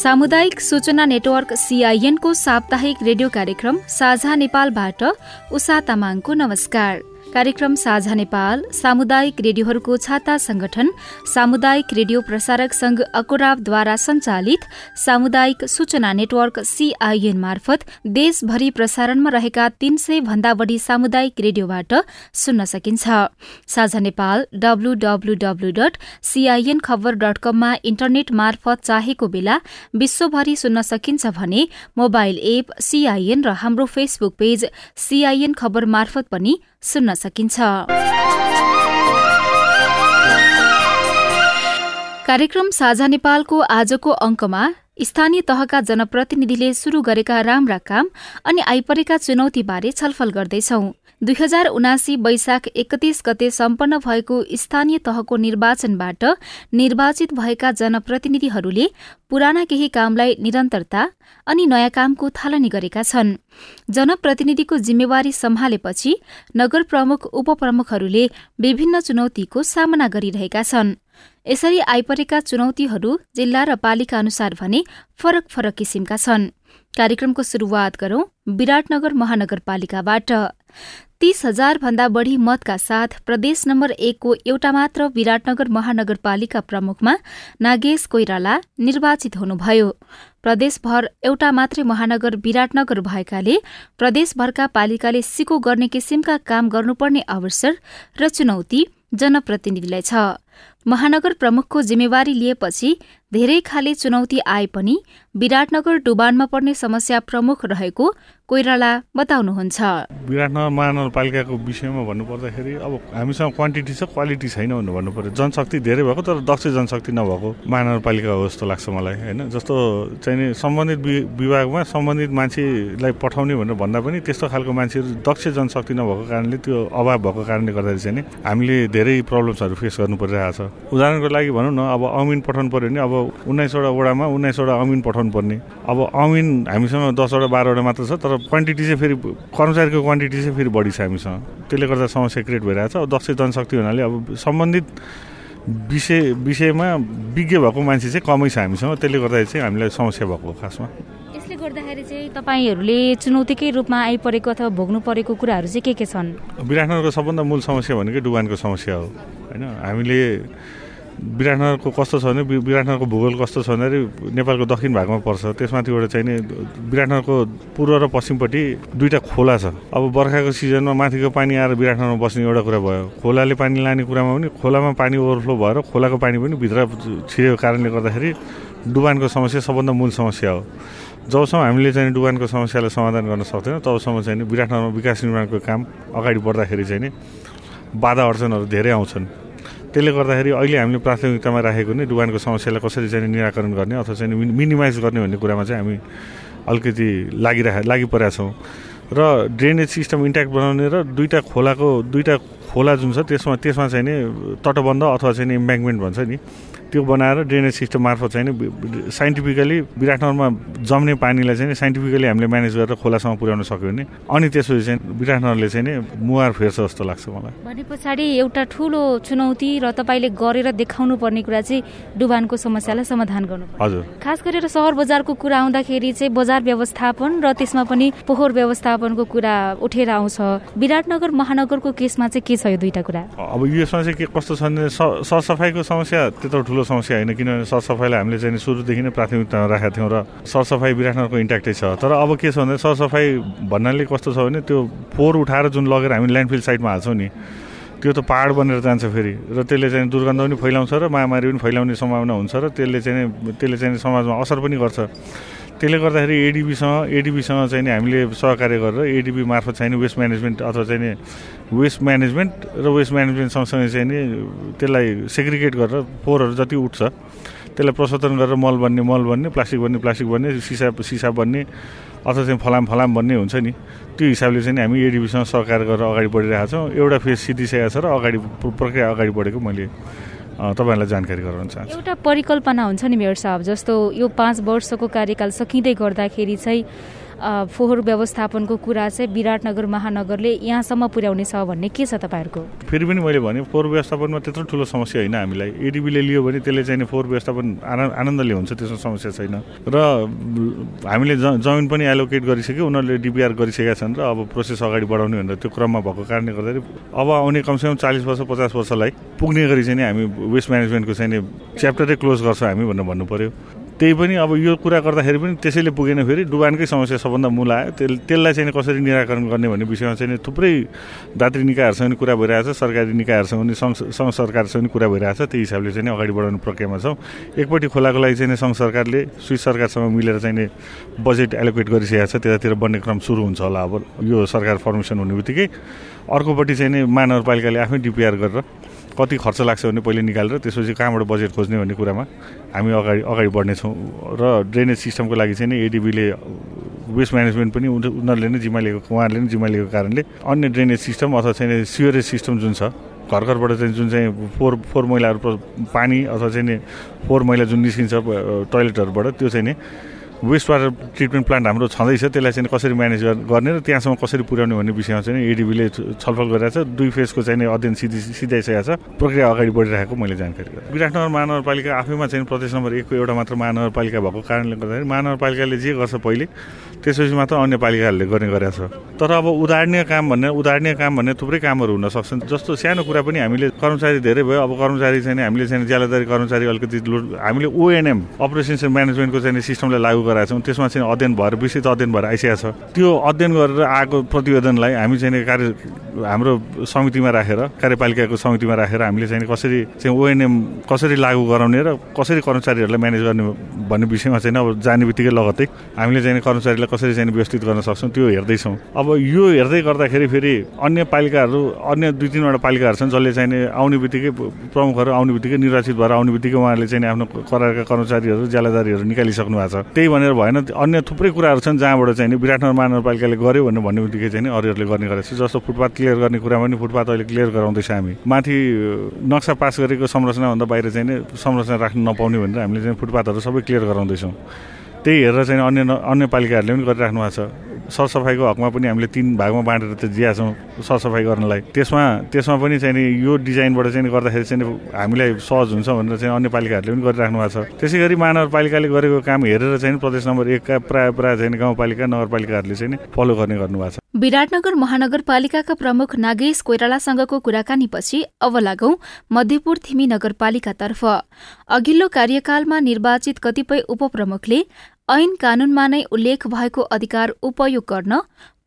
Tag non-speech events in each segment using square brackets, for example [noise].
सामुदायिक सूचना नेटवर्क सीआईएनको साप्ताहिक रेडियो कार्यक्रम साझा नेपालबाट उषा तामाङको नमस्कार। कार्यक्रम साझा नेपाल सामुदायिक रेडियोहरूको छाता संगठन सामुदायिक रेडियो प्रसारक संघ अकुराबद्वारा संचालित सामुदायिक सूचना नेटवर्क सीआईएन मार्फत देशभरि प्रसारणमा रहेका तीन सय भन्दा बढ़ी सामुदायिक रेडियोबाट सुन्न सकिन्छ। साझा नेपाल खबर डट कममा इन्टरनेट मार्फत चाहेको बेला विश्वभरि सुन्न सकिन्छ भने मोबाइल एप सीआईएन र हाम्रो फेसबुक पेज सीआईएन खबर मार्फत पनि सुन्न सकिन्छ। कार्यक्रम साझा नेपालको आजको अङ्कमा स्थानीय तहका जनप्रतिनिधिले शुरू गरेका राम्रा काम अनि आइपरेका चुनौतीबारे छलफल गर्दैछौ। दुई हजार उनासी वैशाख एकतीस गते सम्पन्न भएको स्थानीय तहको निर्वाचनबाट निर्वाचित भएका जनप्रतिनिधिहरूले पुराना केही कामलाई निरन्तरता अनि नयाँ कामको थालनी गरेका छन्। जनप्रतिनिधिको जिम्मेवारी सम्हालेपछि नगर प्रमुख उपप्रमुखहरूले विभिन्न चुनौतीको सामना गरिरहेका छन्। यसरी आइपरेका चुनौतीहरू जिल्ला र पालिका अनुसार भने फरक फरक किसिमका छन्। कार्यक्रमको सुरुवात गरौं विराटनगर महानगरपालिकाबाट। तीस हजार भन्दा बढ़ी मतका साथ प्रदेश नम्बर एकको एउटा मात्र विराटनगर महानगरपालिका प्रमुखमा नागेश कोइराला निर्वाचित हुनुभयो। प्रदेशभर एउटा मात्रै महानगर विराटनगर भएकाले प्रदेशभरका पालिकाले सिको गर्ने किसिमका काम गर्नुपर्ने अवसर र चुनौती जनप्रतिनिधिलाई छ। महानगर प्रमुखको जिम्मेवारी लिएपछि धेरै खाले चुनौती आए पनि विराटनगर डुबानमा पर्ने समस्या प्रमुख रहेको कोइराला बताउनुहुन्छ। विराटनगर महानगरपालिकाको विषयमा भन्नुपर्दाखेरि अब हामीसँग क्वान्टिटी छ क्वालिटी छैन भन्नु पर्यो जनशक्ति धेरै भएको तर दक्ष जनशक्ति नभएको महानगरपालिका हो जस्तो लाग्छ मलाई होइन? जस्तो चाहिँ सम्बन्धित विभागमा सम्बन्धित मान्छेलाई पठाउने भनेर भन्दा पनि त्यस्तो खालको मान्छेहरू दक्ष जनशक्ति नभएको कारणले त्यो अभाव भएको कारणले गर्दाखेरि चाहिँ हामीले धेरै प्रब्लम्सहरू फेस गर्नु परिरहेको छ। उदाहरणको लागि भनौँ न अब अमिन पठाउनु पऱ्यो भने अब उन्नाइसवटा वडामा उन्नाइसवटा अमिन पठाउनु पर्ने। अब अमिन हामीसँग दसवटा बाह्रवटा मात्र छ तर क्वान्टिटी चाहिँ फेरि कर्मचारीको क्वान्टिटी चाहिँ फेरि बढी छ हामीसँग। त्यसले गर्दा समस्या क्रिएट भइरहेको छ। अब दक्ष जनशक्ति हुनाले अब सम्बन्धित विषय विषयमा विज्ञ भएको मान्छे चाहिँ कमै छ हामीसँग। त्यसले गर्दाखेरि चाहिँ हामीलाई समस्या भएको खासमा। यसले गर्दाखेरि चाहिँ तपाईँहरूले चुनौतीकै रूपमा आइपरेको अथवा भोग्नु परेको कुराहरू चाहिँ के के छन्? विराटनगरको सबभन्दा मूल समस्या भनेकै डुबानको समस्या हो। होइन? हामीले विराटनगरको कस्तो छ भने विराटनगरको भूगोल कस्तो छ भन्दाखेरि नेपालको दक्षिण भागमा पर्छ। त्यसमाथिबाट चाहिँ नि विराटनगरको पूर्व र पश्चिमपट्टि दुईवटा खोला छ। अब बर्खाको सिजनमा माथिको पानी आएर विराटनगरमा बस्ने एउटा कुरा भयो। खोलाले पानी लाने कुरामा पनि खोलामा पानी ओभरफ्लो भएर खोलाको पानी पनि भित्र छिरेको कारणले गर्दाखेरि डुबानको समस्या सबभन्दा मूल समस्या हो। जबसम्म हामीले चाहिँ डुबानको समस्यालाई समाधान गर्न सक्दैनौँ तबसम्म चाहिँ विराटनगरमा विकास निर्माणको काम अगाडि बढ्दाखेरि चाहिँ नि बाधा अडचनहरू धेरै आउँछन्। त्यसले गर्दाखेरि अहिले हामीले प्राथमिकतामा राखेको नै डुबानको समस्यालाई कसरी चाहिँ निराकरण गर्ने अथवा चाहिँ मिनिमाइज गर्ने भन्ने कुरामा चाहिँ हामी अलिकति लागिरहे लागिपरेका छौँ। र ड्रेनेज सिस्टम इन्ट्याक्ट बनाउने र दुईवटा खोलाको दुईवटा खोला जुन छ त्यसमा त्यसमा चाहिँ नि तटबन्ध अथवा चाहिँ इम्ब्याङ्कमेन्ट भन्छ नि। त्यो बनाएर ड्रेनेज सिस्टम मार्फत चाहिँ साइन्टिफिकली विराटनगरमा जम्ने पानीलाई चाहिँ साइन्टिफिकली हामीले म्यानेज गरेर खोलासम्म पुर्याउन सक्यो भने अनि त्यसपछि चाहिँ विराटनगरले चाहिँ नि मुहार फेर्छ जस्तो लाग्छ मलाई। भने पछाडि एउटा ठुलो चुनौती र तपाईँले गरेर देखाउनु पर्ने कुरा चाहिँ डुबानको समस्यालाई समाधान गर्नु हजुर। खास गरेर सहर बजारको कुरा आउँदाखेरि चाहिँ बजार व्यवस्थापन र त्यसमा पनि पोहोर व्यवस्थापनको कुरा उठेर आउँछ। विराटनगर महानगरको केसमा चाहिँ के छ यो दुईटा कुरा? अब यसमा चाहिँ के कस्तो छ भने सरसफाइको समस्या त्यत्रो ठुलो समस्या होइन किनभने सरसफाइलाई हामीले चाहिँ सुरुदेखि नै प्राथमिकतामा राखेका थियौँ र सरसफाइ विराटनगरको इन्ट्याक्टै छ। तर अब के छ भने सरसफाइ भन्नाले कस्तो छ भने त्यो फोहोर उठाएर जुन लगेर हामी ल्यान्डफिल साइडमा हाल्छौँ नि त्यो त पाहाड बनेर जान्छ फेरि। र त्यसले चाहिँ दुर्गन्ध पनि फैलाउँछ र महामारी पनि फैलाउने सम्भावना हुन्छ र त्यसले चाहिँ त्यसले चाहिँ समाजमा असर पनि गर्छ। त्यसले गर्दाखेरि एडिबीसँग एडिबीसँग चाहिँ नि हामीले सहकार्य गरेर एडिबी मार्फत चाहिँ वेस्ट म्यानेजमेन्ट अथवा चाहिँ नि वेस्ट म्यानेजमेन्ट र वेस्ट म्यानेजमेन्ट सँगसँगै चाहिँ नि त्यसलाई सेग्रिगेट गरेर फोहोरहरू जति उठ्छ त्यसलाई प्रशोधन गरेर मल बन्ने मल बन्ने प्लास्टिक बन्ने प्लास्टिक बन्ने सिसा सिसा बन्ने अथवा चाहिँ फलाम फलाम बन्ने हुन्छ नि। त्यो हिसाबले चाहिँ हामी एडिबीसँग सहकार गरेर अगाडि बढिरहेको छौँ। एउटा फेज सिधिसकेको छ र अगाडि प्रक्रिया अगाडि बढेको मैले तपाईँहरूलाई जानकारी गराउन चाहन्छु। एउटा परिकल्पना हुन्छ नि मेयर साहब जस्तो यो पाँच वर्षको कार्यकाल सकिँदै गर्दाखेरि चाहिँ फोहोर व्यवस्थापनको कुरा चाहिँ विराटनगर महानगरले यहाँसम्म पुर्याउने छ भन्ने के छ तपाईँहरूको? फेरि पनि मैले भने फोहोर व्यवस्थापनमा त्यत्रो ठुलो समस्या होइन हामीलाई। एडिबीले लियो भने त्यसले चाहिँ फोहोर व्यवस्थापन आनन्दले हुन्छ त्यसमा समस्या छैन। र हामीले जमिन पनि एलोकेट गरिसक्यो उनीहरूले डिपिआर गरिसकेका छन् र अब प्रोसेस अगाडि बढाउने भनेर त्यो क्रममा भएको कारणले गर्दाखेरि अब आउने कमसेकम चालिस वर्ष पचास वर्षलाई पुग्ने गरी चाहिँ हामी वेस्ट म्यानेजमेन्टको चाहिँ च्याप्टरै क्लोज गर्छौँ हामी भनेर भन्नु पऱ्यो त्यही पनि अब यो कुरा गर्दाखेरि पनि त्यसैले पुगेन फेरि। डुबानकै समस्या सबभन्दा मूल आयो। त्यस त्यसलाई चाहिँ कसरी निराकरण गर्ने भन्ने विषयमा चाहिँ थुप्रै दात्री निकायहरूसँग कुरा भइरहेछ सरकारी निकायहरूसँग पनि सङ्घ सरकारसँग पनि कुरा भइरहेछ। त्यही हिसाबले चाहिँ अगाडि बढाउने प्रक्रियामा छौँ। एकपट्टि खोलाको लागि चाहिँ सङ्घ सरकारले स्विस सरकारसँग मिलेर चाहिँ बजेट एलोकेट गरिसकेको छ। त्यतातिर बन्ने क्रम सुरु हुन्छ होला। अब यो सरकार फर्मेसन हुने बित्तिकै। अर्कोपट्टि चाहिँ महानगरपालिकाले आफै डिपिआर गरेर कति खर्च लाग्छ भने पहिले निकालेर त्यसपछि कहाँबाट बजेट खोज्ने भन्ने कुरामा हामी अगाडि अगाडि बढ्नेछौँ। र ड्रेनेज सिस्टमको लागि चाहिँ एडिबीले वेस्ट म्यानेजमेन्ट पनि उनीहरूले नै जिम्मा लिएको उहाँहरूले नै जिम्मा लिएको कारणले अन्य ड्रेनेज सिस्टम अथवा चाहिँ सिवरेज सिस्टम जुन छ घर घरबाट चाहिँ जुन चाहिँ फोहोर फोहोर मैलाहरू पानी अथवा चाहिँ फोहोर मैला जुन निस्किन्छ टोइलेटहरूबाट त्यो चाहिँ नि वेस्ट वाटर ट्रिटमेन्ट प्लान्ट हाम्रो छँदैछ त्यसलाई चाहिँ कसरी म्यानेज गर्ने र त्यहाँसम्म कसरी पुर्याउने भन्ने विषयमा चाहिँ एडिबीले छलफल गरिरहेको छ। दुई फेजको चाहिँ अध्ययन सिधि सिधाइसकेको छ। प्रक्रिया अगाडि बढिरहेको मैले जानकारी गरेँ। विराटनगर महानगरपालिका आफैमा चाहिँ प्रदेश नम्बर एकको एउटा मात्र महानगरपालिका भएको कारणले गर्दाखेरि महानगरपालिकाले जे गर्छ पहिले त्यसपछि मात्र अन्य पालिकाहरूले गर्ने गरेको छ। तर अब उदाहरणीय काम भन्ने उदाहरणीय काम भन्ने थुप्रै कामहरू हुन सक्छन्। जस्तो सानो कुरा पनि हामीले कर्मचारी धेरै भयो अब कर्मचारी चाहिँ हामीले चाहिँ ज्यादातर कर्मचारी अलिकति हामीले ओएनएम अपरेसन्स एन्ड म्यानेजमेन्टको चाहिँ सिस्टमलाई लागू गराएको छौँ। त्यसमा चाहिँ अध्ययन भएर विस्तृत अध्ययन भएर आइसकेको छ। त्यो अध्ययन गरेर आएको प्रतिवेदनलाई हामी चाहिँ कार्य हाम्रो समितिमा राखेर कार्यपालिकाको समितिमा राखेर हामीले चाहिँ कसरी चाहिँ ओएनएम कसरी लागू गराउने र कसरी कर्मचारीहरूलाई म्यानेज गर्ने भन्ने विषयमा चाहिँ अब जाने बित्तिकै लगत्तै हामीले चाहिँ कर्मचारीलाई कसरी चाहिँ व्यवस्थित गर्न सक्छौँ त्यो हेर्दैछौँ। अब यो हेर्दै गर्दाखेरि फेरि अन्य पालिकाहरू अन्य दुई तिनवटा पालिकाहरू छन् जसले चाहिँ आउने बित्तिकै प्रमुखहरू आउने बित्तिकै निर्वाचित भएर आउने बित्तिकै उहाँहरूले चाहिँ आफ्नो करारका कर्मचारीहरू ज्यालादारीहरू निकालिसक्नु भएको छ। त्यही भनेर भएन अन्य थुप्रै कुराहरू छन् जहाँबाट चाहिँ विराटनगर महानगरपालिकाले गर्यो भनेर भन्ने बित्तिकै चाहिँ अरूहरूले गर्ने गरेको छ। जस्तो फुटपाथ क्लियर गर्ने कुरामा पनि फुटपाथ अहिले क्लियर गराउँदैछ हामी। माथि नक्सा पास गरेको संरचनाभन्दा बाहिर चाहिँ संरचना राख्नु नपाउने भनेर हामीले चाहिँ फुटपाथहरू सबै क्लियर गराउँदैछौँ। त्यही हेरेर चाहिँ अन्य अन्य पालिकाहरूले पनि गरिराख्नु भएको छ। सरसफाइको हकमा पनि हामीले तिन भागमा बाँडेर त दिएका छौँ सरसफाइ गर्नलाई। त्यसमा त्यसमा पनि चाहिँ यो डिजाइनबाट चाहिँ गर्दाखेरि चाहिँ हामीलाई सहज हुन्छ भनेर चाहिँ अन्य पालिकाहरूले पनि गरिराख्नु भएको छ। त्यसै गरी महानगरपालिकाले गरेको काम हेरेर चाहिँ प्रदेश नम्बर एकका प्राय प्राय चाहिँ गाउँपालिका नगरपालिकाहरूले चाहिँ फलो गर्ने गर्नुभएको छ। विराटनगर महानगरपालिकाका प्रमुख नागेश कोइरालासँगको कुराकानीपछि अब लागौं मध्यपुर थिमी नगरपालिकातर्फ। अघिल्लो कार्यकालमा निर्वाचित कतिपय उपप्रमुखले ऐन कानूनमा नै उल्लेख भएको अधिकार उपयोग गर्न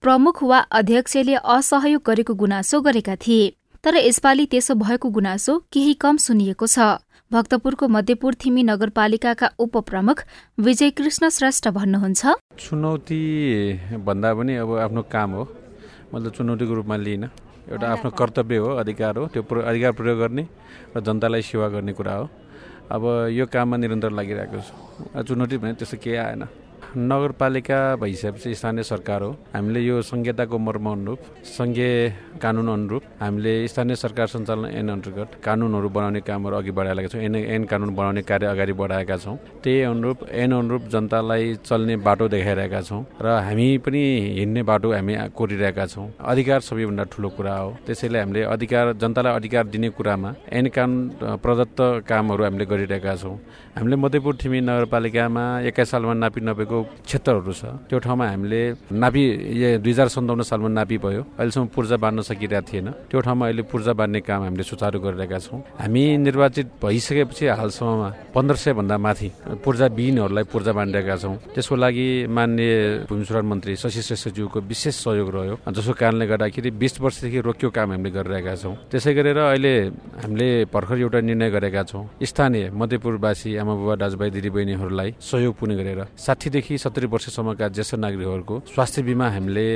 प्रमुख वा अध्यक्षले असहयोग गरेको गुनासो गरेका थिए। तर यसपालि त्यसो भएको गुनासो केही कम सुनिएको छ। भक्तपुरको मध्यपुर थिमी नगरपालिकाका उपप्रमुख विजय कृष्ण श्रेष्ठ भन्नुहुन्छ चुनौती भन्दा पनि अब आफ्नो काम हो। मतलब चुनौतीको रूपमा लिइन। एउटा आफ्नो कर्तव्य हो अधिकार हो। त्यो अधिकार प्रयोग गर्ने र जनतालाई सेवा गर्ने कुरा हो। अब यो काममा निरन्तर लागिरहेको छु। चुनौती भने त्यस्तो केही आएन। नगरपालिका भइसकेपछि स्थानीय सरकार हो। हामीले यो संहिताको मर्म अनुरूप सङ्घीय कानुन अनुरूप हामीले स्थानीय सरकार सञ्चालन ऐन अन्तर्गत कानुनहरू बनाउने कामहरू अघि बढाएका छौँ एन ऐन कानुन बनाउने कार्य अगाडि बढाएका छौँ। त्यही अनुरूप ऐन अनुरूप जनतालाई चल्ने बाटो देखाइरहेका छौँ र हामी पनि हिँड्ने बाटो हामी कोरिरहेका छौँ। अधिकार सबैभन्दा ठुलो कुरा हो। त्यसैले हामीले अधिकार जनतालाई अधिकार दिने कुरामा ऐन कानुन प्रदत्त कामहरू हामीले गरिरहेका छौँ। हामीले मध्यपुर ठिमी नगरपालिकामा एक्काइस सालमा नापी नभएको क्षेत्रहरू छ। त्यो ठाउँमा हामीले नापी दुई हजार सन्ताउन्न सालमा नापी भयो। अहिलेसम्म पूर्जा बाँध्न सकिरहेको थिएन। त्यो ठाउँमा अहिले पूर्जा बाँध्ने काम हामीले सुचारू गरिरहेका छौँ। हामी निर्वाचित भइसकेपछि हालसम्ममा पन्ध्र सय भन्दा माथि पूर्जा विहीनहरूलाई पूर्जा बाँडिरहेका छौँ। त्यसको लागि मान्य भूमि सुधार मन्त्री शशि श्रेष्ठज्यूको विशेष सहयोग रह्यो। जसको कारणले गर्दाखेरि बिस वर्षदेखि रोकियो काम हामीले गरिरहेका छौँ। त्यसै गरेर अहिले हामीले भर्खर एउटा निर्णय गरेका छौँ। स्थानीय मध्यपुरवासी आमा बुबा दाजुभाइ दिदीबहिनीहरूलाई सहयोग पुग्ने गरेर साठीदेखि साठीदेखि सत्तरी वर्षसम्मका ज्येष्ठ नागरिकहरूको स्वास्थ्य बिमा हामीले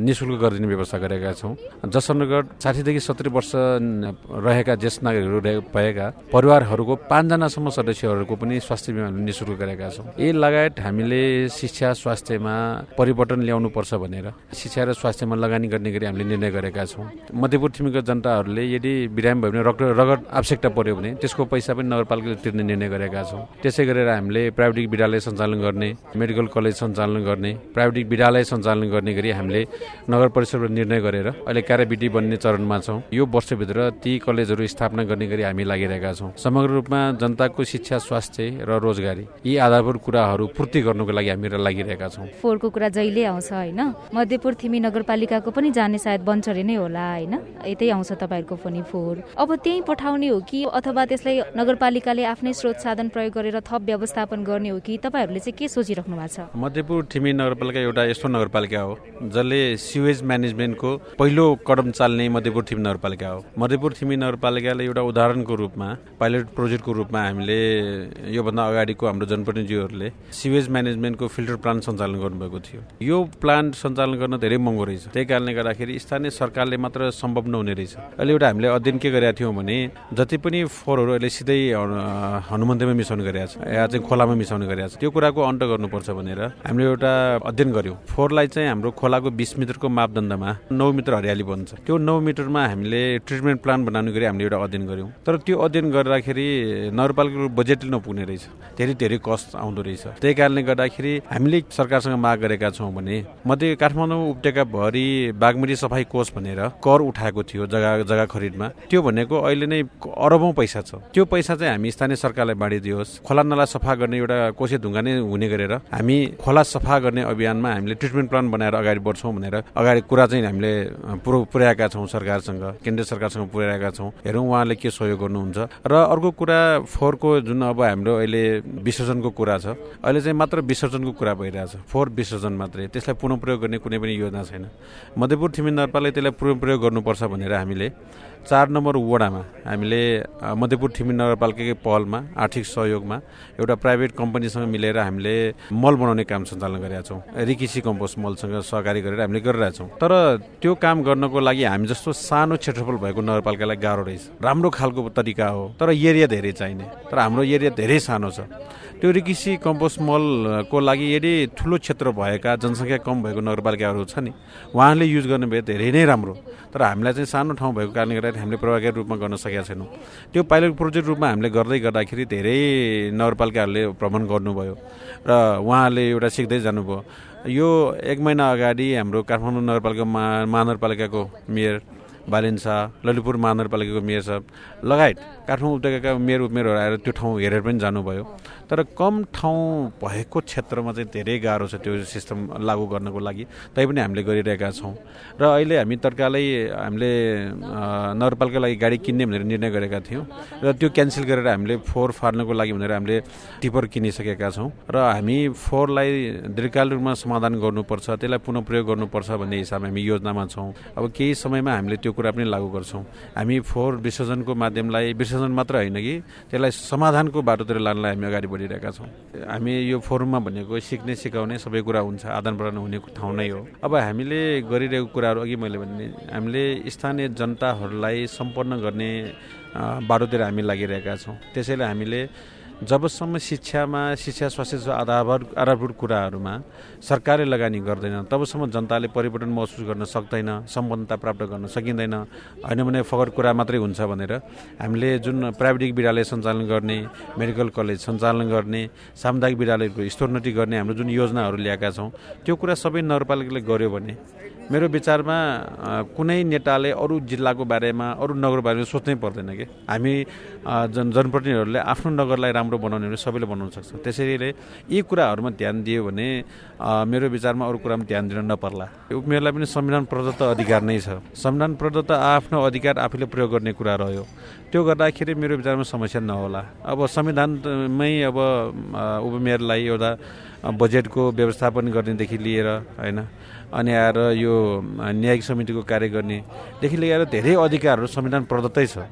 निशुल्क गरिदिने व्यवस्था गरेका छौँ। जसनगढ साठीदेखि सत्तरी वर्ष रहेका ज्येष्ठ नागरिकहरू भएका परिवारहरूको पाँचजनासम्म सदस्यहरूको पनि स्वास्थ्य बिमा हामीले निशुल्क गरेका छौँ। यी लगायत हामीले शिक्षा स्वास्थ्यमा परिवर्तन ल्याउनु पर्छ भनेर शिक्षा र स्वास्थ्यमा लगानी गर्ने गरी हामीले निर्णय गरेका छौँ। मध्यपुर ठिमीका जनताहरूले यदि बिरामी भयो भने रगत रगत आवश्यकता पर्यो भने त्यसको पैसा पनि नगरपालिकाले तिर्ने निर्णय गरेका छौँ। त्यसै गरेर हामीले प्राविधिक विद्यालय सञ्चालन गर्ने मेडिकल कलेज सञ्चालन गर्ने प्राविधिक विद्यालय सञ्चालन गर्ने गरी हामीले नगर परिषदबाट निर्णय गरेर अहिले कार्यविधि बन्ने चरणमा छौँ। यो वर्षभित्र ती कलेजहरू स्थापना गर्ने गरी हामी लागिरहेका छौँ। समग्र रूपमा जनताको शिक्षा स्वास्थ्य र रोजगारी यी आधारभूत कुराहरू पूर्ति गर्नुको लागि हामी लागिरहेका छौँ। फोहोरको कुरा जहिले आउँछ होइन? मध्यपुर थिमी नगरपालिकाको पनि जाने सायद बन्चरे नै होला होइन? यतै आउँछ तपाईँहरूको पनि फोहोर अब त्यही पठाउने हो कि अथवा त्यसलाई नगरपालिकाले आफ्नै स्रोत साधन प्रयोग गरेर थप व्यवस्थापन गर्ने हो कि तपाईँहरूले चाहिँ के सोचिराख्नु भएको छ। मध्यपुर थिमी नगरपालिका एउटा यस्तो नगरपालिका हो जसले सिवेज म्यानेजमेन्टको पहिलो कदम चाल्ने मध्यपुर थिमी नगरपालिका हो। मध्यपुर थिमी नगरपालिकाले एउटा उदाहरणको रूपमा पाइलट प्रोजेक्टको रूपमा हामीले योभन्दा अगाडिको हाम्रो जनप्रतिनिधिहरूले सिवेज म्यानेजमेन्टको फिल्टर प्लान्ट सञ्चालन गर्नुभएको थियो। यो प्लान्ट सञ्चालन गर्न धेरै महँगो रहेछ। त्यही कारणले गर्दाखेरि स्थानीय सरकारले मात्र सम्भव नहुने रहेछ। अहिले एउटा हामीले अध्ययन के गरेका थियौँ भने जति पनि फोहोरहरू अहिले सिधै हनुमन्तीमा मिसाउने गरेका छ या चाहिँ खोलामा मिसाउने गरेका छ त्यो कुराको अन्त गर्नुपर्छ। भनेर हामीले एउटा अध्ययन गर्यौँ। फोहोरलाई चाहिँ हाम्रो खोलाको बिस मिटरको मापदण्डमा नौ मिटर हरियाली बन्छ। त्यो नौ मिटरमा हामीले ट्रिटमेन्ट प्लान बनाउने गरी हामीले एउटा अध्ययन गऱ्यौँ तर त्यो अध्ययन गर्दाखेरि नगरपालिकाको बजेटले नपुग्ने रहेछ। धेरै धेरै कस्ट आउँदो रहेछ। त्यही कारणले गर्दाखेरि हामीले सरकारसँग माग गरेका छौँ भने मध्ये काठमाडौँ उपत्यकाभरि बागमती सफाई कोष भनेर कर उठाएको थियो जग्गा जग्गा खरिदमा। त्यो भनेको अहिले नै अरबौँ पैसा छ। त्यो पैसा चाहिँ हामी स्थानीय सरकारलाई बाँडिदियोस्। खोला नाला सफा गर्ने एउटा कोसे ढुङ्गा नै हुने गरेर हामी खोला सफा गर्ने अभियानमा हामीले ट्रिटमेन्ट प्लान बनाएर अगाडि बढ्छौँ भनेर अगाडि कुरा चाहिँ हामीले पुर्याएका छौँ सरकारसँग केन्द्र सरकारसँग पुर्याएका छौँ। हेरौँ उहाँले के सहयोग गर्नुहुन्छ। र अर्को कुरा फोहोरको जुन अब हाम्रो अहिले विसर्जनको कुरा छ अहिले चाहिँ मात्र विसर्जनको कुरा भइरहेछ। फोहोर विसर्जन मात्रै त्यसलाई पुनः प्रयोग गर्ने कुनै पनि योजना छैन। मध्यपुर थिमिन त्यसलाई पुनः प्रयोग गर्नुपर्छ भनेर हामीले चार नम्बर वडामा हामीले मध्यपुर थिमिन नगरपालिकाकै पहलमा आर्थिक सहयोगमा एउटा प्राइभेट कम्पनीसँग मिलेर हामीले मल बनाउने काम सञ्चालन गरेका छौँ। रिकिसी कम्पोस्ट मलसँग सहकारी गरेर हामीले गरिरहेछौँ तर त्यो काम गर्नको लागि हामी जस्तो सानो क्षेत्रफल भएको नगरपालिकालाई गाह्रो रहेछ। राम्रो खालको तरिका हो तर एरिया धेरै चाहिने। तर हाम्रो एरिया धेरै सानो छ। त्यो रिकिसी कम्पोस्ट मलको लागि यदि ठुलो क्षेत्र भएका जनसङ्ख्या कम भएको नगरपालिकाहरू छ नि उहाँले युज गर्ने भए धेरै नै राम्रो। तर हामीलाई चाहिँ सानो ठाउँ भएको कारणले गर्दाखेरि हामीले प्रभावकारी रूपमा गर्न सकेका छैनौँ। त्यो पाइलट प्रोजेक्ट रूपमा हामीले गर्दै गर्दाखेरि धेरै नगरपालिकाहरूले भ्रमण गर्नुभयो र उहाँहरूले एउटा सिक्दै जानुभयो। यो एक महिना अगाडि हाम्रो काठमाडौँ नगरपालिका महानगरपालिकाको मेयर बालिन शाह ललितपुर महानगरपालिकाको मेयर साहब लगायत काठमाडौँ उपत्यकाका मेयर उपमेयरहरू आएर त्यो ठाउँ हेरेर पनि जानुभयो। तर कम ठाउँ भएको क्षेत्रमा चाहिँ धेरै गाह्रो छ त्यो सिस्टम लागू गर्नको लागि तैपनि हामीले गरिरहेका छौँ। र अहिले हामी तत्कालै हामीले नगरपालिकाको लागि गाडी किन्ने भनेर निर्णय गरेका थियौँ। र त्यो क्यान्सल गरेर हामीले फोहोर फार्नको लागि भनेर हामीले टिपर किनिसकेका छौँ। र हामी फोहोरलाई दीर्घकाल रूपमा समाधान गर्नुपर्छ त्यसलाई पुनः प्रयोग गर्नुपर्छ भन्ने हिसाबमा हामी योजनामा छौँ। अब केही समयमा हामीले त्यो कुरा पनि लागू गर्छौँ। हामी फोहोर विसर्जनको माध्यमलाई विसर्जन मात्र होइन कि त्यसलाई समाधानको बाटोतिर लानलाई हामी अगाडि बढिरहेका छौँ। हामी यो फोरममा भनेको सिक्ने सिकाउने सबै कुरा हुन्छ आदान प्रदान हुने ठाउँ नै हो। अब हामीले गरिरहेको कुराहरू अघि मैले भने हामीले स्थानीय जनताहरूलाई सम्पन्न गर्ने बाटोतिर हामी लागिरहेका छौँ। त्यसैले हामीले जबसम्म शिक्षामा शिक्षा स्वास्थ्य आधारभूत आधारभूत कुराहरूमा सरकारले लगानी गर्दैन तबसम्म जनताले परिवर्तन महसुस गर्न सक्दैन सम्पन्नता प्राप्त गर्न सकिँदैन। होइन भने फगत कुरा मात्रै हुन्छ भनेर हामीले जुन प्राविधिक विद्यालय सञ्चालन गर्ने मेडिकल कलेज सञ्चालन गर्ने सामुदायिक विद्यालयको स्तरोन्नति गर्ने हाम्रो जुन योजनाहरू ल्याएका छौँ त्यो कुरा सबै नगरपालिकाले गर्यो भने मेरो विचारमा कुनै नेताले अरू जिल्लाको बारेमा अरू नगर बारेमा सोच्नै पर्दैन कि? हामी जन जनप्रतिनिधिहरूले आफ्नो नगरलाई राम्रो बनाउने भने सबैले बनाउन सक्छ। त्यसैले यी कुराहरूमा ध्यान दियो भने मेरो विचारमा अरू कुरामा ध्यान दिन नपर्ला। उमेरलाई पनि संविधान प्रदत्त अधिकार नै छ। संविधान प्रदत्त आफ्नो अधिकार आफूले प्रयोग गर्ने कुरा रह्यो। त्यो गर्दाखेरि मेरो विचारमा समस्या नहोला। अब संविधानमै अब उपमेयरलाई एउटा बजेटको व्यवस्थापन गर्नेदेखि लिएर होइन अनि आएर यो न्यायिक समितिको कार्य गर्नेदेखि लिएर धेरै अधिकारहरू संविधान प्रदत्तै छ।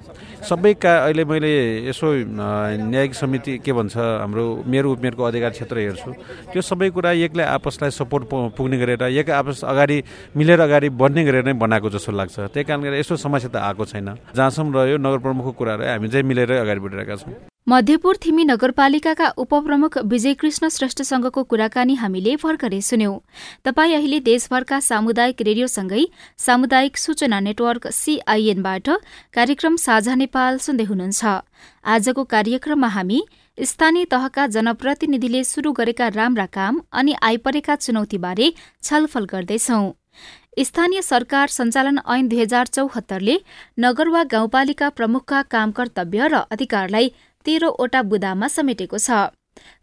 सबै का अहिले मैले यसो न्यायिक समिति के भन्छ हाम्रो मेरो उपमेयरको अधिकार क्षेत्र हेर्छु। त्यो सबै कुरा एकले आपसलाई सपोर्ट पुग्ने गरेर एक आपस अगाडि मिलेर अगाडि बढ्ने गरेर नै बनाएको जस्तो लाग्छ। त्यही कारणले यस्तो समस्या त आएको छैन। जहाँसम्म रह्यो नगर प्रमुखको कुराहरू हामी चाहिँ मिलेरै अगाडि बढिरहेका छौँ। मध्यपुर थिमी नगरपालिकाका उपप्रमुख विजयकृष्ण श्रेष्ठसँगको कुराकानी हामीले भर्खरै सुन्यौं। तपाई अहिले देशभरका सामुदायिक रेडियोसँगै सामुदायिक सूचना नेटवर्क सीआईएनबाट कार्यक्रम साझा नेपाल सुन्दै हुनुहुन्छ। आजको कार्यक्रममा हामी स्थानीय तहका जनप्रतिनिधिले सुरु गरेका राम्रा काम अनि आइपरेका चुनौतीबारे छलफल गर्दैछौ। स्थानीय सरकार सञ्चालन ऐन दुई हजार चौहत्तरले नगर वा गाउँपालिका प्रमुखका काम कर्तव्य र अधिकारलाई तेह्रवटा बुदामा समेटेको छ।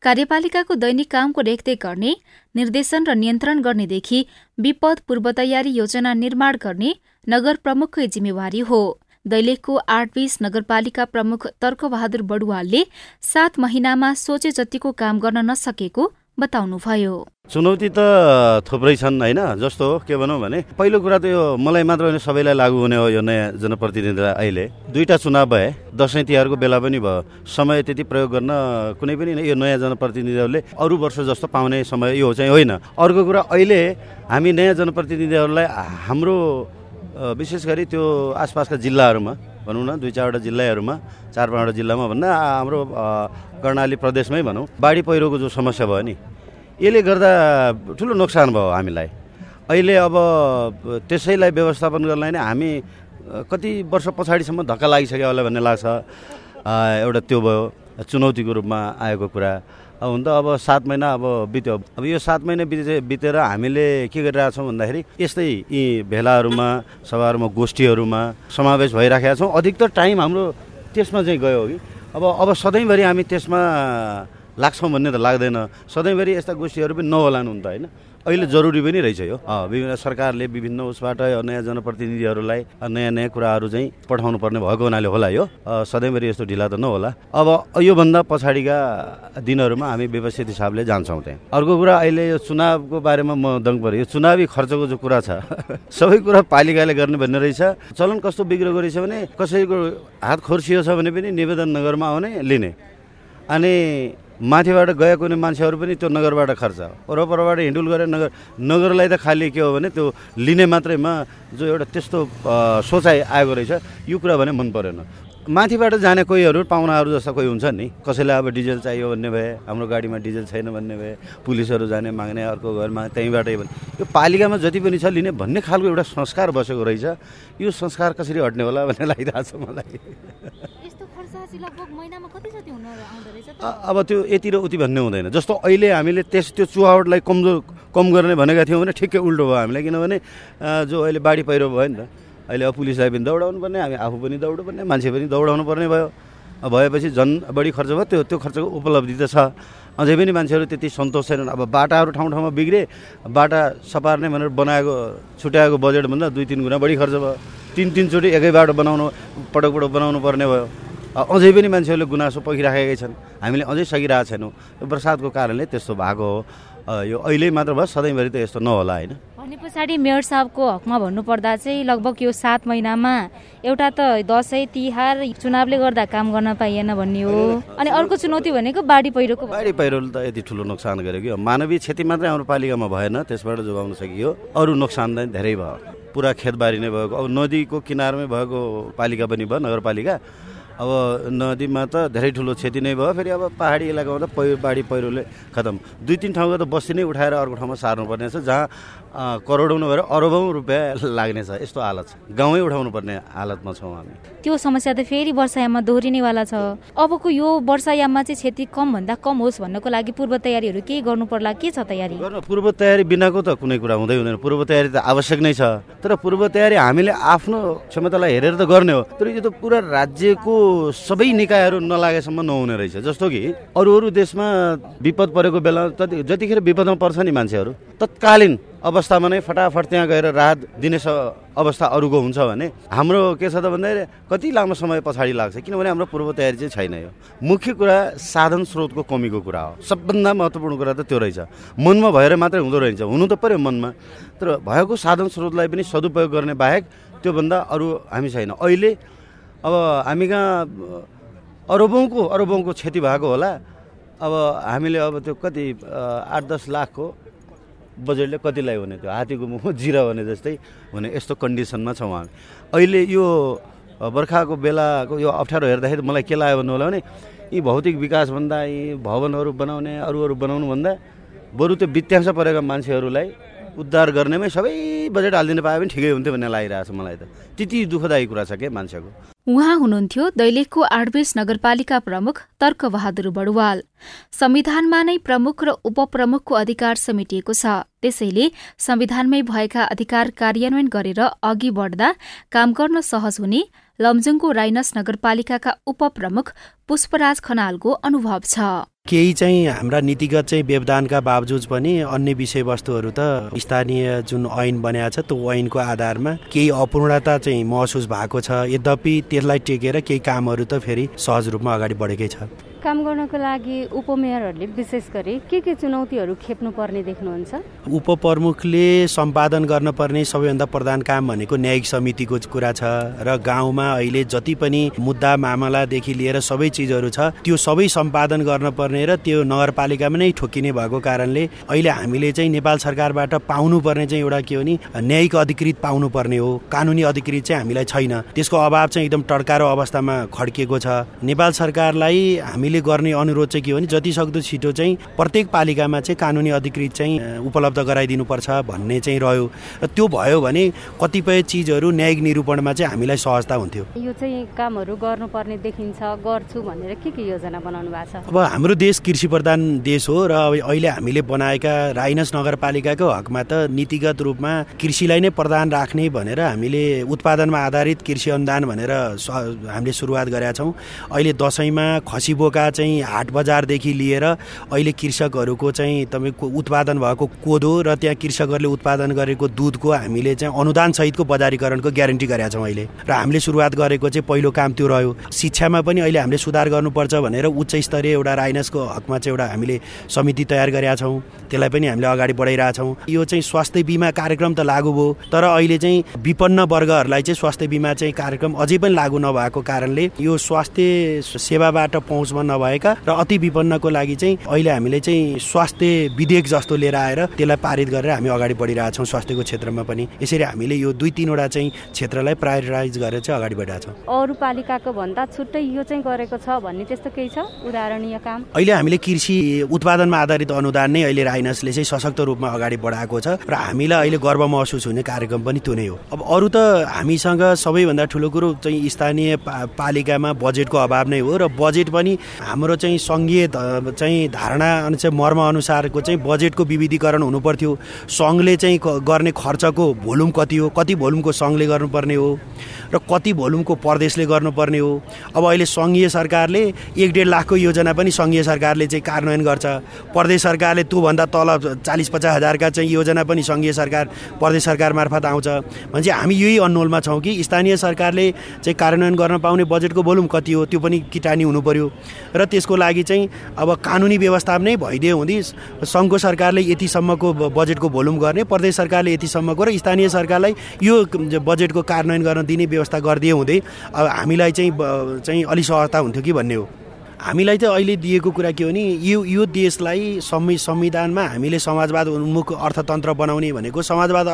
कार्यपालिकाको दैनिक कामको रेखदेख गर्ने निर्देशन र नियन्त्रण गर्नेदेखि विपद पूर्व तयारी योजना निर्माण गर्ने नगर प्रमुखकै जिम्मेवारी हो। दैलेखको आठ नगरपालिका प्रमुख तर्कबहादुर बडुवालले सात महिनामा सोचे जतिको काम गर्न नसकेको बताउनुभयो चुनौती त थुप्रै छन् होइन जस्तो के भनौँ भने पहिलो कुरा त यो मलाई मात्र होइन सबैलाई लागू हुने हो यो नयाँ जनप्रतिनिधिलाई अहिले। दुईवटा चुनाव भए दसैँ तिहारको बेला पनि भयो। समय त्यति प्रयोग गर्न कुनै पनि यो नयाँ जनप्रतिनिधिहरूले अरू वर्ष जस्तो पाउने समय यो चाहिँ होइन। अर्को कुरा अहिले हामी नयाँ जनप्रतिनिधिहरूलाई हाम्रो विशेष गरी त्यो आसपासका जिल्लाहरूमा भनौँ न दुई चारवटा जिल्लाहरूमा चार पाँचवटा जिल्लामा भन्दा हाम्रो कर्णाली प्रदेशमै भनौँ बाढी पहिरोको जो समस्या भयो नि यसले गर्दा ठुलो नोक्सान भयो हामीलाई। अहिले अब त्यसैलाई व्यवस्थापन गर्नलाई नै हामी कति वर्ष पछाडिसम्म धक्का लागिसक्यो होला भन्ने लाग्छ। एउटा त्यो भयो चुनौतीको रूपमा आएको कुरा। हुन त अब सात महिना अब बित्यो। अब यो सात महिना बिते बितेर हामीले के गरिरहेछौँ भन्दाखेरि यस्तै यी भेलाहरूमा सभाहरूमा गोष्ठीहरूमा समावेश भइराखेका छौँ। अधिकतर टाइम हाम्रो त्यसमा चाहिँ गयो कि। अब अब सधैँभरि हामी त्यसमा लाग्छौँ भन्ने त लाग्दैन। सधैँभरि यस्ता गोष्ठीहरू पनि नहोलान् हुन त होइन। अहिले जरुरी पनि रहेछ यो। विभिन्न सरकारले विभिन्न उसबाट नयाँ जनप्रतिनिधिहरूलाई नयाँ नयाँ कुराहरू चाहिँ पठाउनु पर्ने भएको हुनाले होला यो। सधैँभरि यस्तो ढिला त नहोला। अब योभन्दा पछाडिका दिनहरूमा हामी व्यवस्थित हिसाबले जान्छौँ त्यहाँ। अर्को कुरा अहिले यो चुनावको बारेमा म दङ पऱ्यो यो चुनावी खर्चको जो कुरा छ [laughs] सबै कुरा पालिकाले गर्ने भन्ने रहेछ। चलन कस्तो बिग्रेको रहेछ भने कसैको हात खोर्सियो छ भने पनि निवेदन नगरमा आउने लिने। अनि माथिबाट गएको कुनै मान्छेहरू पनि त्यो नगरबाट खर्च वरपरबाट हिँडुल गरेर नगर नगरलाई त खालि के हो भने त्यो लिने मात्रैमा जो एउटा त्यस्तो सोचाइ आएको रहेछ। यो कुरा भने मन परेन। माथिबाट जाने कोहीहरू पाहुनाहरू जस्ता कोही हुन्छ नि। कसैलाई अब डिजेल चाहियो भन्ने भए हाम्रो गाडीमा डिजेल छैन भन्ने भए पुलिसहरू जाने माग्ने अर्को घरमा त्यहीँबाटै भने यो पालिकामा जति पनि छ लिने भन्ने खालको एउटा संस्कार बसेको रहेछ। यो संस्कार कसरी हट्ने होला भन्ने लागिरहेको छ मलाई अब त्यो यति र उति भन्ने हुँदैन। जस्तो अहिले हामीले त्यस त्यो चुहावटलाई कमजोर कम गर्ने भनेका थियौँ भने ठिकै उल्टो भयो हामीलाई। किनभने जो अहिले बाढी पहिरो भयो नि त अहिले अब पुलिसलाई पनि दौडाउनु पर्ने हामी आफू पनि दौड्नु पर्ने मान्छे पनि दौडाउनु पर्ने भयो। भएपछि झन् बढी खर्च भयो। त्यो त्यो खर्चको उपलब्धि त छ। अझै पनि मान्छेहरू त्यति सन्तोष छैनन्। अब बाटाहरू ठाउँ ठाउँमा बिग्रे बाटा सपार्ने भनेर बनाएको छुट्याएको बजेटभन्दा दुई तिन गुणा बढी खर्च भयो। तिन तिनचोटि एकै बाटो बनाउनु पटक पटक बनाउनु पर्ने भयो। अझै पनि मान्छेहरूले गुनासो पखिराखेकै छन्। हामीले अझै सकिरहेको छैनौँ। बर्सातको कारणले त्यस्तो भएको हो। यो अहिले मात्र भयो सधैँभरि त यस्तो नहोला होइन? भने पछाडि मेयर साहबको हकमा भन्नुपर्दा चाहिँ लगभग यो सात महिनामा एउटा त दसैँ तिहार चुनावले गर्दा काम गर्न पाइएन भन्ने हो। अनि अर्को चुनौती भनेको बाढी पहिरोको। बाढी पहिरोले त यति ठुलो नोक्सान गर्यो कि मानवीय क्षति मात्रै हाम्रो पालिकामा भएन त्यसबाट जोगाउन सकियो। अरू नोक्सान त धेरै भयो। पुरा खेतबारी नै भएको अब नदीको किनारमै भएको पालिका पनि भयो नगरपालिका। अब नदीमा त धेरै ठुलो क्षति नै भयो। फेरि अब पहाडी इलाकामा त पहिरो बाढी पहिरोले खतम। दुई तिन ठाउँको त बस्ती नै उठाएर अर्को ठाउँमा सार्नुपर्ने छ जहाँ करोडौँ नभएर अरबौँ रुपियाँ लाग्ने छ यस्तो हालत छ। गाउँै उठाउनु पर्ने हालतमा छौँ हामी। त्यो समस्या त फेरि वर्षायाममा दोहोरिनेवाला छ। अबको यो वर्षायाममा चाहिँ क्षति कमभन्दा कम होस् भन्नको लागि पूर्व तयारीहरू केही गर्नु पर्ला के छ तयारी? गर्नु पूर्व तयारी बिनाको त कुनै कुरा हुँदै हुँदैन। पूर्व तयारी त आवश्यक नै छ। तर पूर्व तयारी हामीले आफ्नो क्षमतालाई हेरेर त गर्ने हो। तर यो त पुरा राज्यको सबै निकायहरू नलागेसम्म नहुने रहेछ। जस्तो कि अरू अरू देशमा विपद परेको बेला जतिखेर विपदमा पर्छ नि मान्छेहरू तत्कालीन अवस्थामा नै फटाफट त्यहाँ गएर राहत दिने अवस्था अरूको हुन्छ भने हाम्रो के छ त भन्दाखेरि कति लामो समय पछाडि लाग्छ किनभने हाम्रो पूर्व तयारी चाहिँ छैन यो। मुख्य कुरा साधन स्रोतको कमीको कुरा हो। सबभन्दा महत्त्वपूर्ण कुरा त त्यो रहेछ। मनमा भएर मात्रै हुँदो रहेछ। हुनु त पऱ्यो मनमा। तर भएको साधन स्रोतलाई पनि सदुपयोग गर्ने बाहेक त्योभन्दा अरू हामी छैन। अहिले अब हामी कहाँ अरबौँको अरबौँको क्षति भएको होला। अब हामीले अब त्यो कति आठ दस लाखको बजेटले कतिलाई हुने त्यो हात्तीको मुखमा जिरा भने जस्तै हुने यस्तो कन्डिसनमा छौँ हामी। अहिले यो बर्खाको बेलाको यो अप्ठ्यारो हेर्दाखेरि मलाई के लाग्यो भन्नु होला भने यी भौतिक विकासभन्दा यी भवनहरू बनाउने अरू अरू बनाउनुभन्दा बरु त्यो वित्तांश परेका मान्छेहरूलाई उद्धार गर्नेमै सबै बजेट हालिदिनु पायो भने ठिकै हुन्थ्यो भन्ने लागिरहेको छ मलाई त। त्यति दुःखदायी कुरा छ क्या मान्छेको? उहाँ हुनुहुन्थ्यो दैलेखको आडबेस नगरपालिका प्रमुख तर्कबहादुर बडुवाल संविधानमा नै प्रमुख र उपप्रमुखको अधिकार समेटिएको छ। त्यसैले संविधानमै भएका अधिकार कार्यान्वयन गरेर अघि बढ्दा काम गर्न सहज हुने लमजुङको राइनस नगरपालिकाका उपप्रमुख पुष्पराज खनालको अनुभव छ। केही चाहिँ हाम्रा नीतिगत चाहिँ व्यवधानका बावजुद पनि अन्य विषयवस्तुहरू त स्थानीय जुन ऐन बनाएको छ त्यो ऐनको आधारमा केही अपूर्णता चाहिँ महसुस भएको छ। यद्यपि त्यसलाई टेकेर केही कामहरू त फेरि सहज रूपमा अगाडि बढेकै छ। काम गर्नको लागि उपमेयरहरूले विशेष गरी के के चुनौतीहरू खेप्नु पर्ने देख्नुहुन्छ? उपप्रमुखले सम्पादन गर्न पर्ने सबैभन्दा प्रधान काम भनेको न्यायिक समितिको कुरा छ र गाउँमा अहिले जति पनि मुद्दा मामलादेखि लिएर सबै चिजहरू छ त्यो सबै सम्पादन गर्न पर्ने र त्यो नगरपालिकामा नै ठोकिने भएको कारणले अहिले हामीले चाहिँ नेपाल सरकारबाट पाउनु पर्ने चाहिँ एउटा के हो नि न्यायिक अधिकृत पाउनु पर्ने हो। कानुनी अधिकृत चाहिँ हामीलाई छैन। त्यसको अभाव चाहिँ एकदम टड्कारो अवस्थामा खड्किएको छ। नेपाल सरकारलाई हामीले हामीले गर्ने अनुरोध चाहिँ के हो भने जति सक्दो छिटो चाहिँ प्रत्येक पालिकामा चाहिँ कानुनी अधिकृत चाहिँ उपलब्ध गराइदिनुपर्छ भन्ने चाहिँ रह्यो। र त्यो भयो भने कतिपय चिजहरू न्यायिक निरूपणमा चाहिँ हामीलाई सहजता हुन्थ्यो। यो चाहिँ कामहरू गर्नुपर्ने देखिन्छ गर्छु भनेर के के योजना बनाउनु भएको छ? अब हाम्रो देश कृषि प्रधान देश हो र अब अहिले हामीले बनाएका राइनस नगरपालिकाको हकमा त नीतिगत रूपमा कृषिलाई नै प्रधान राख्ने भनेर हामीले उत्पादनमा आधारित कृषि अनुदान भनेर हामीले सुरुवात गरेका छौँ। अहिले दसैँमा खसी बोका चाहिँ हाट बजारदेखि लिएर अहिले कृषकहरूको चाहिँ तपाईँको उत्पादन भएको कोदो र त्यहाँ कृषकहरूले उत्पादन गरेको दुधको हामीले चाहिँ अनुदान सहितको बजारीकरणको ग्यारेन्टी गरेका छौँ अहिले। र हामीले सुरुवात गरेको चाहिँ पहिलो काम त्यो रह्यो। शिक्षामा पनि अहिले हामीले सुधार गर्नुपर्छ भनेर उच्च स्तरीय एउटा राइनसको हकमा चाहिँ एउटा हामीले समिति तयार गरेका छौँ। त्यसलाई पनि हामीले अगाडि बढाइरहेछौँ यो चाहिँ स्वास्थ्य बिमा कार्यक्रम त लागू भयो तर अहिले चाहिँ विपन्न वर्गहरूलाई चाहिँ स्वास्थ्य बिमा चाहिँ कार्यक्रम अझै पनि लागू नभएको कारणले यो स्वास्थ्य सेवाबाट पहुँचमा नभएका र अति विपन्नको लागि चाहिँ अहिले हामीले चाहिँ स्वास्थ्य विधेयक जस्तो लिएर आएर त्यसलाई पारित गरेर हामी अगाडि बढिरहेछौँ स्वास्थ्यको क्षेत्रमा पनि। यसरी हामीले यो दुई तिनवटा चाहिँ क्षेत्रलाई प्रायोरिटाइज गरेर चाहिँ अगाडि बढिरहेछौँ अरू पालिकाको भन्दा छुट्टै यो चाहिँ गरेको छ भन्ने त्यस्तो केही छ? उदाहरणीय काम। अहिले हामीले कृषि उत्पादनमा आधारित अनुदान नै अहिले राइनसले चाहिँ सशक्त रूपमा अगाडि बढाएको छ र हामीलाई अहिले गर्व महसुस हुने कार्यक्रम पनि त्यो नै हो। अब अरू त हामीसँग सबैभन्दा ठुलो कुरो चाहिँ स्थानीय पालिकामा बजेटको अभाव नै हो र बजेट पनि हाम्रो चाहिँ सङ्घीय चाहिँ धारणा चाहिँ मर्म अनुसारको चाहिँ बजेटको विविधीकरण हुनुपर्थ्यो। सङ्घले चाहिँ गर्ने खर्चको भोल्युम कति हो? कति भोल्युमको सङ्घले गर्नुपर्ने हो? र कति भोल्युमको प्रदेशले गर्नुपर्ने हो? अब अहिले सङ्घीय सरकारले एक डेढ लाखको योजना पनि सङ्घीय सरकारले चाहिँ कार्यान्वयन गर्छ। प्रदेश सरकारले त्योभन्दा तल चालिस पचास हजारका चाहिँ योजना पनि सङ्घीय सरकार प्रदेश सरकार मार्फत आउँछ। भने चाहिँ हामी यही अन्नोलमा छौँ कि स्थानीय सरकारले चाहिँ कार्यान्वयन गर्न पाउने बजेटको भोल्युम कति हो? त्यो पनि किटानी हुनु पऱ्यो र त्यसको लागि चाहिँ अब कानुनी व्यवस्था नै भइदियो हुँदै सङ्घको सरकारले यतिसम्मको बजेटको भोल्युम गर्ने प्रदेश सरकारले यतिसम्मको र स्थानीय सरकारलाई यो बजेटको कार्यान्वयन गर्न दिने व्यवस्था गरिदिए हुँदै। अब हामीलाई चाहिँ चाहिँ अलिक सहजता हुन्थ्यो कि भन्ने हो? हामीलाई चाहिँ अहिले दिएको कुरा के हो नि? यो यो देशलाई संवि संविधानमा हामीले समाजवाद उन्मुख अर्थतन्त्र बनाउने भनेको समाजवाद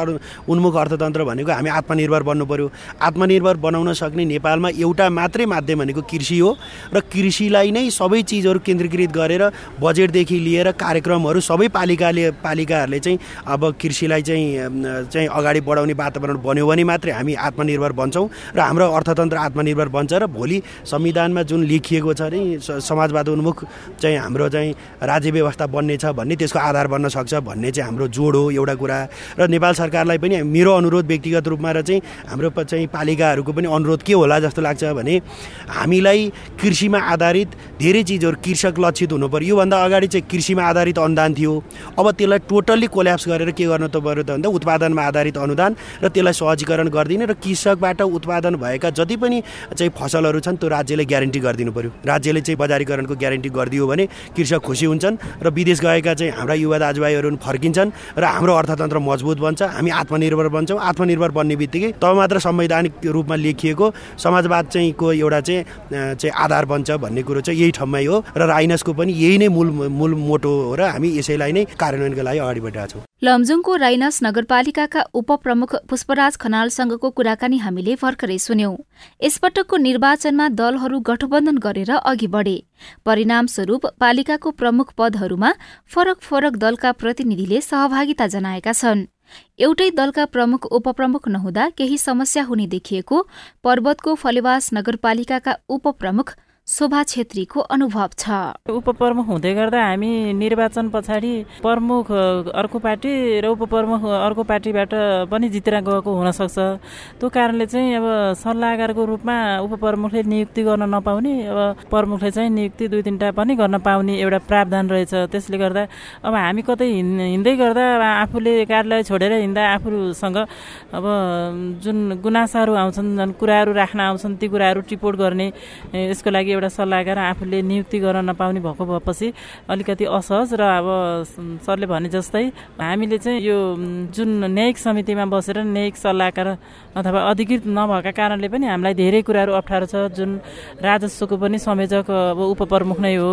उन्मुख अर्थतन्त्र भनेको हामी आत्मनिर्भर बन्नु पऱ्यो आत्मनिर्भर बनाउन सक्ने नेपालमा एउटा मात्रै माध्यम भनेको कृषि हो र कृषिलाई नै सबै चिजहरू केन्द्रीकृत गरेर बजेटदेखि लिएर कार्यक्रमहरू सबै पालिकाले पालिकाहरूले चाहिँ अब कृषिलाई चाहिँ चाहिँ अगाडि बढाउने वातावरण बन्यो भने मात्रै हामी आत्मनिर्भर बन्छौँ र हाम्रो अर्थतन्त्र आत्मनिर्भर बन्छ र भोलि संविधानमा जुन लेखिएको छ नि समाजवाद उन्मुख चाहिँ हाम्रो चाहिँ राज्य व्यवस्था बन्ने छ भन्ने त्यसको आधार बन्न सक्छ भन्ने चाहिँ हाम्रो जोड हो एउटा कुरा। र नेपाल सरकारलाई पनि मेरो अनुरोध व्यक्तिगत रूपमा र चाहिँ हाम्रो चाहिँ पालिकाहरूको पनि अनुरोध के होला जस्तो लाग्छ भने हामीलाई कृषिमा आधारित धेरै चिजहरू कृषक लक्षित हुनु पऱ्यो योभन्दा अगाडि चाहिँ कृषिमा आधारित अनुदान थियो। अब त्यसलाई टोटल्ली कोल्याप्स गरेर के गर्नु त पऱ्यो त भन्दा उत्पादनमा आधारित अनुदान र त्यसलाई सहजीकरण गरिदिने र कृषकबाट उत्पादन भएका जति पनि चाहिँ फसलहरू छन् त्यो राज्यले ग्यारेन्टी गरिदिनु पऱ्यो राज्यले चाहिँ बजारीकरणको ग्यारेन्टी गरिदियो भने कृषक खुसी हुन्छन् र विदेश गएका चाहिँ हाम्रा युवा दाजुभाइहरू फर्किन्छन् र हाम्रो अर्थतन्त्र मजबुत बन्छ। हामी आत्मनिर्भर बन्छौँ। आत्मनिर्भर बन्ने बित्तिकै तब मात्र संवैधानिक रूपमा लेखिएको समाजवाद चाहिँ को एउटा चाहिँ चाहिँ आधार बन्छ भन्ने कुरो चाहिँ यही ठाउँमै हो। र राइनसको पनि यही नै मूल मूल मोटो हो र हामी यसैलाई नै कार्यान्वयनको लागि अगाडि बढिरहेको छौँ। लमजुङको राइनस नगरपालिकाका उपप्रमुख पुष्पराज खनालसँगको कुराकानी हामीले भर्खरै सुन्यौं। यसपटकको निर्वाचनमा दलहरू गठबन्धन गरेर अघि बढे। परिणामस्वरूप पालिकाको प्रमुख पदहरूमा फरक फरक दलका प्रतिनिधिले सहभागिता जनाएका छन्। एउटै दलका प्रमुख उपप्रमुख नहुँदा केही समस्या हुने देखिएको पर्वतको फलेवास नगरपालिकाका उपप्रमुख शोभा छेत्रीको अनुभव छ। उपप्रमुख हुँदै गर्दा हामी निर्वाचन पछाडि प्रमुख अर्को पार्टी र उपप्रमुख अर्को पार्टीबाट पनि जितेर गएको हुनसक्छ। त्यो कारणले चाहिँ अब सल्लाहकारको रूपमा उपप्रमुखले नियुक्ति गर्न नपाउने अब प्रमुखले चाहिँ नियुक्ति दुई तिनवटा पनि गर्न पाउने एउटा प्रावधान रहेछ। त्यसले गर्दा अब हामी कतै हिँड्दै गर्दा आफूले कार्यालय छोडेर हिँड्दा आफूसँग अब जुन गुनासाहरू आउँछन् जुन कुराहरू राख्न आउँछन् ती कुराहरू टिपोट गर्ने यसको लागि एउटा सल्लाहकार आफूले नियुक्ति गर्न नपाउने भएको भएपछि अलिकति असहज र अब सरले भने जस्तै हामीले चाहिँ यो जुन न्यायिक समितिमा बसेर न्यायिक सल्लाहकार अथवा अधिकृत नभएका कारणले पनि हामीलाई धेरै कुराहरू अप्ठ्यारो छ। जुन राजस्वको पनि संयोजक अब उपप्रमुख नै हो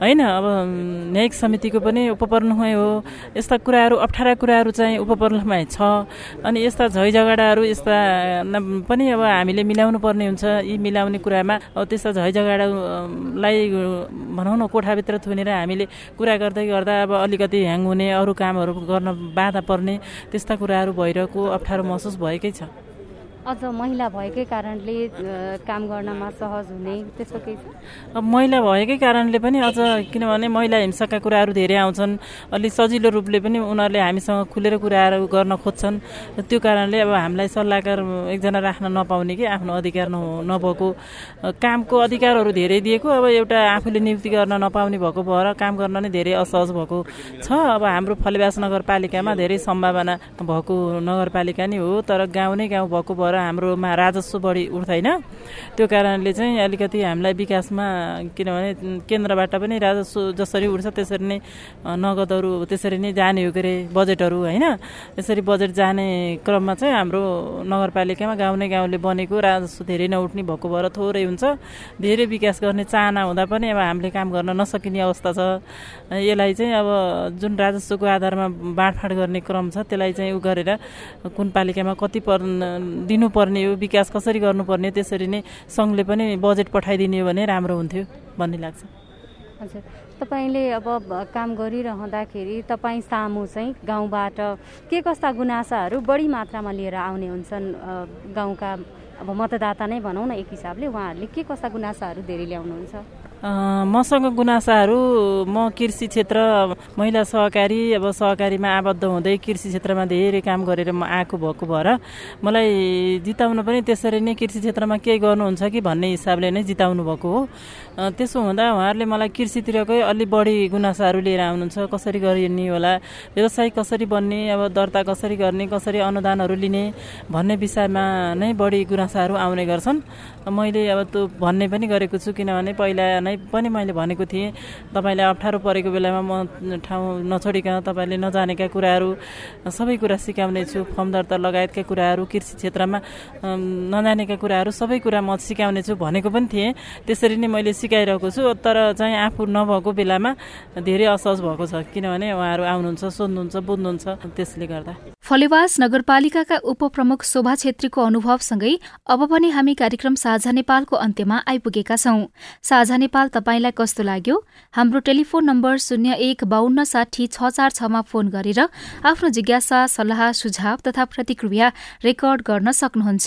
होइन? अब न्यायिक समितिको पनि उपप्रमुखमै हो। यस्ता कुराहरू अप्ठ्यारा कुराहरू चाहिँ उपप्रमुखमै छ। अनि यस्ता झै झगडाहरू यस्ता पनि अब हामीले मिलाउनु पर्ने हुन्छ। यी मिलाउने कुरामा अब त्यस्ता झै झगडालाई भनौँ न कोठाभित्र थुनेर हामीले कुरा गर्दै गर्दा अब अलिकति ह्याङ हुने अरू कामहरू गर्न बाधा पर्ने त्यस्ता कुराहरू भइरहेको अप्ठ्यारो महसुस भएकै छ। अझ महिला भएकै कारणले काम गर्नमा सहज हुने त्यस्तो केही छ? महिला भएकै कारणले पनि अझ किनभने महिला हिंसाका कुराहरू धेरै आउँछन्। अलिक सजिलो रूपले पनि उनीहरूले हामीसँग खुलेर कुराहरू गर्न खोज्छन्। त्यो कारणले अब हामीलाई सल्लाहकार एकजना राख्न नपाउने कि आफ्नो अधिकार नभएको। कामको अधिकारहरू धेरै दिएको। अब एउटा आफूले नियुक्ति गर्न नपाउने भएको भएर काम गर्न नै धेरै असहज भएको छ। अब हाम्रो फलेवास नगरपालिकामा धेरै सम्भावना भएको नगरपालिका नै हो तर गाउँ नै गाउँ भएको भएर हाम्रोमा राजस्व बढी उठ्दैन। त्यो कारणले चाहिँ अलिकति हामीलाई विकासमा किनभने केन्द्रबाट पनि राजस्व जसरी उठ्छ त्यसरी नै नगदहरू त्यसरी नै जाने हो के अरे बजेटहरू होइन? त्यसरी बजेट जाने क्रममा चाहिँ हाम्रो नगरपालिकामा गाउँ नै गाउँले बनेको राजस्व धेरै नउठ्ने भएको भएर थोरै हुन्छ। धेरै विकास गर्ने चाहना हुँदा पनि अब हामीले काम गर्न नसकिने अवस्था छ। यसलाई चाहिँ अब जुन राजस्वको आधारमा बाँडफाँड गर्ने क्रम छ त्यसलाई चाहिँ उ गरेर कुन पालिकामा कति पर दिनु दिनुपर्ने हो विकास कसरी गर्नुपर्ने त्यसरी नै सङ्घले पनि बजेट पठाइदिने हो भने राम्रो हुन्थ्यो भन्ने लाग्छ। हजुर। तपाईँले अब काम गरिरहँदाखेरि तपाईँ सामु चाहिँ गाउँबाट के कस्ता गुनासाहरू बढी मात्रामा लिएर आउने हुन्छन्? गाउँका अब मतदाता नै भनौँ न एक हिसाबले उहाँहरूले के कस्ता गुनासाहरू धेरै ल्याउनुहुन्छ? मसँग गुनासाहरू म कृषि क्षेत्र महिला सहकारी अब सहकारीमा आबद्ध हुँदै कृषि क्षेत्रमा धेरै काम गरेर म आएको भएको भएर मलाई जिताउन पनि त्यसरी नै कृषि क्षेत्रमा केही गर्नुहुन्छ कि भन्ने हिसाबले नै जिताउनु भएको हो। त्यसो हुँदा उहाँहरूले मलाई कृषितिरकै अलि बढी गुनासाहरू लिएर आउनुहुन्छ। कसरी गरिने होला व्यवसाय कसरी बन्ने अब दर्ता कसरी गर्ने कसरी अनुदानहरू लिने भन्ने विषयमा नै बढी गुनासाहरू आउने गर्छन्। मैले अब त्यो भन्ने पनि गरेको छु किनभने पहिला नै पनि मैले भनेको थिएँ तपाईँलाई अप्ठ्यारो परेको बेलामा म ठाउँ नछोडिकन तपाईँले नजानेका कुराहरू सबै कुरा सिकाउने छु फर्म दर्ता लगायतका कुराहरू कृषि क्षेत्रमा नजानेका कुराहरू सबै कुरा म सिकाउने छु भनेको पनि थिएँ। त्यसरी नै मैले सिकाइरहेको छु तर चाहिँ आफू नभएको बेलामा धेरै असहज भएको छ किनभने उहाँहरू आउनुहुन्छ सोध्नुहुन्छ बुझ्नुहुन्छ त्यसले गर्दा। फलेवास नगरपालिकाका उपप्रमुख शोभा छेत्रीको अनुभवसँगै अब पनि हामी कार्यक्रम साझा नेपालको अन्त्यमा आइपुगेका छौं। साझा नेपाल तपाईँलाई कस्तो लाग्यो? हाम्रो टेलिफोन नम्बर शून्य एक बाहन्न साठी छ चार छमा फोन गरेर आफ्नो जिज्ञासा सल्लाह सुझाव तथा प्रतिक्रिया रेकर्ड गर्न सक्नुहुन्छ।